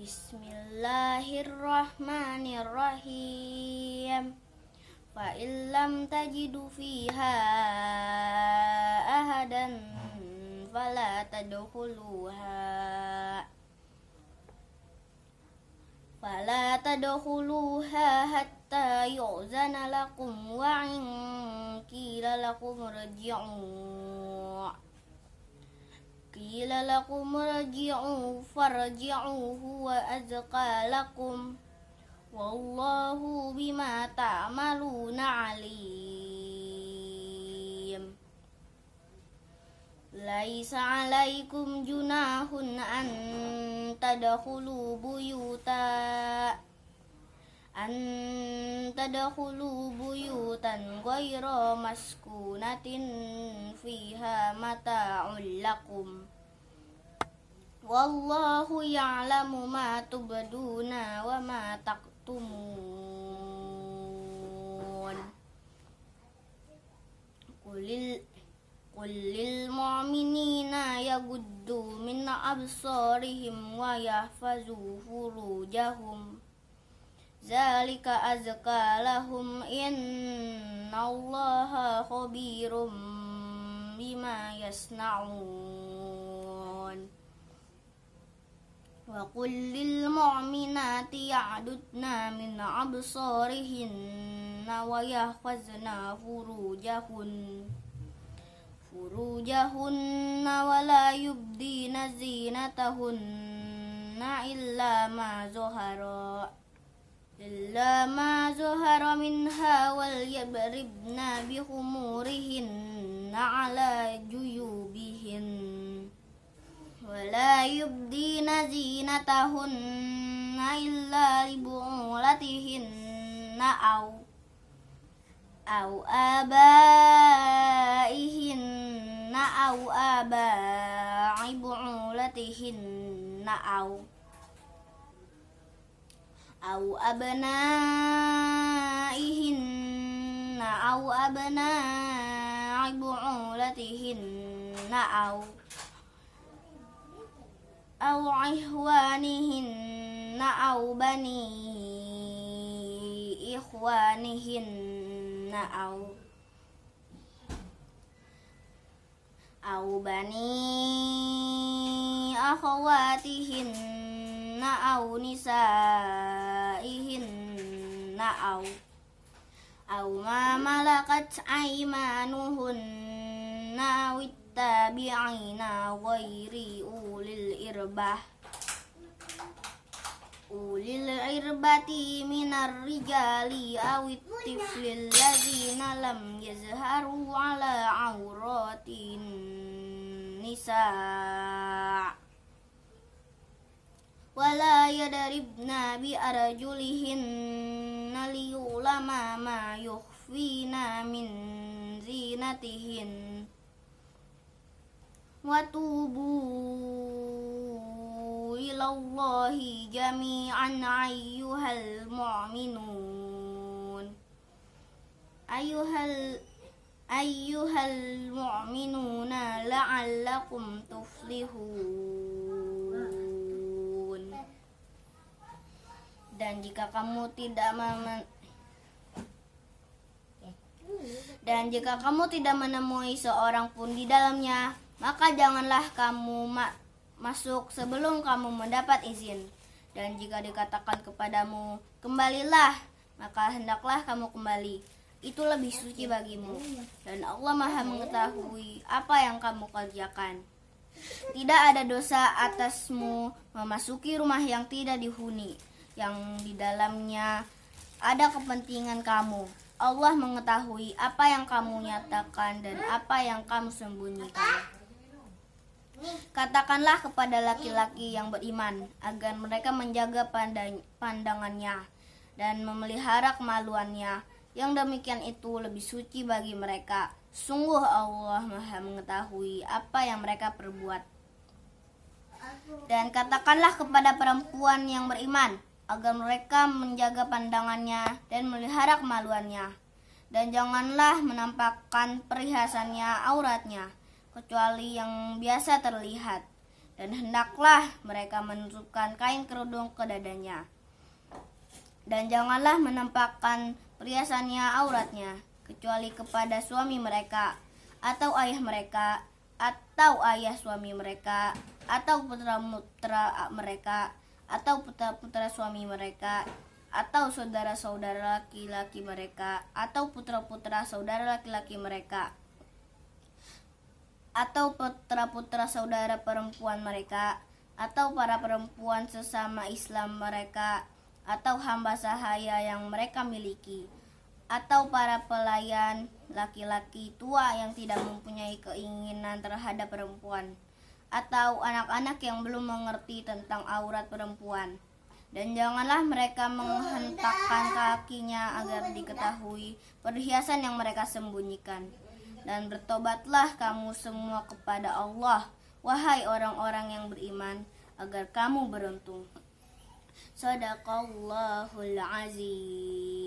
Bismillahirrahmanirrahim. Fa illam tajidu fiha ahadan fala tadkhuluha. Fala tadkhuluha hatta yu'zana lakum wa in qila lakum rajiu قيل لكم ارجعوا فارجعوا هو أزكى لكم والله بما تعملون عليم ليس عليكم جناح أن تدخلوا بيوتا أن تدخلوا بيوتا غير مسكونة فيها متاع لكم والله يعلم ما تبدون وما تكتمون قل قل للمؤمنين يغضوا من أبصارهم ويحفظوا فروجهم ذلك أزكى لهم إن الله خبير بما يصنعون وقل للمؤمنات يعددن من أبصارهن ويحفظن فروجهن فروجهن ولا يبدين زينتهن إلا ما ظهر إلا ما ظهر منها وليضربن بخمورهن على جيوبهن ولا يبدين زينتهن إلا لبعولتهن أو أو آبائهن أو آباء بعولتهن أو أو أبنائهن أو أبناء بعولتهن أو أو إخوانهن أو بني إخوانهن أو أو بني أخواتهن أو نسائهن أو أو ما ملكت أيمانهن أو التابعين غير أولي الإربة. أولي الإربة من الرجال أو الطفل الذين لم يظهروا على عورات النساء. ولا يضربن بأرجلهن ليعلم ما يخفين من زينتهن وتوبوا إلى الله جميعا أيها المؤمنون أيها. أيها المؤمنون لعلكم تفلحون dan jika kamu tidak mem dan jika kamu tidak menemui seorang pun di dalamnya maka janganlah kamu ma masuk sebelum kamu mendapat izin. Dan jika dikatakan kepadamu, kembalilah, maka hendaklah kamu kembali. Itu lebih suci bagimu. Dan Allah maha mengetahui apa yang kamu kerjakan. Tidak ada dosa atasmu memasuki rumah yang tidak dihuni, yang di dalamnya ada kepentingan kamu. Allah mengetahui apa yang kamu nyatakan dan apa yang kamu sembunyikan. Katakanlah kepada laki-laki yang beriman agar mereka menjaga pandang pandangannya dan memelihara kemaluannya. Yang demikian itu lebih suci bagi mereka. Sungguh Allah Maha mengetahui apa yang mereka perbuat. Dan katakanlah kepada perempuan yang beriman agar mereka menjaga pandangannya dan melihara kemaluannya. Dan janganlah menampakkan perhiasannya auratnya kecuali yang biasa terlihat dan hendaklah mereka menutupkan kain kerudung ke dadanya. Dan janganlah menampakkan perhiasannya auratnya, kecuali kepada suami mereka, atau ayah mereka, atau ayah suami mereka, atau putra-putra mereka, atau putra-putra suami mereka, atau saudara-saudara laki-laki mereka, atau putra-putra saudara laki-laki mereka, atau putra-putra saudara perempuan mereka, atau para perempuan sesama Islam mereka, atau hamba sahaya yang mereka miliki, atau para pelayan laki-laki tua yang tidak mempunyai keinginan terhadap perempuan, atau anak-anak yang belum mengerti tentang aurat perempuan. Dan janganlah mereka menghentakkan kakinya agar diketahui perhiasan yang mereka sembunyikan dan bertobatlah kamu semua kepada Allah, wahai orang-orang yang beriman, agar kamu beruntung. Sadaqallahul azim.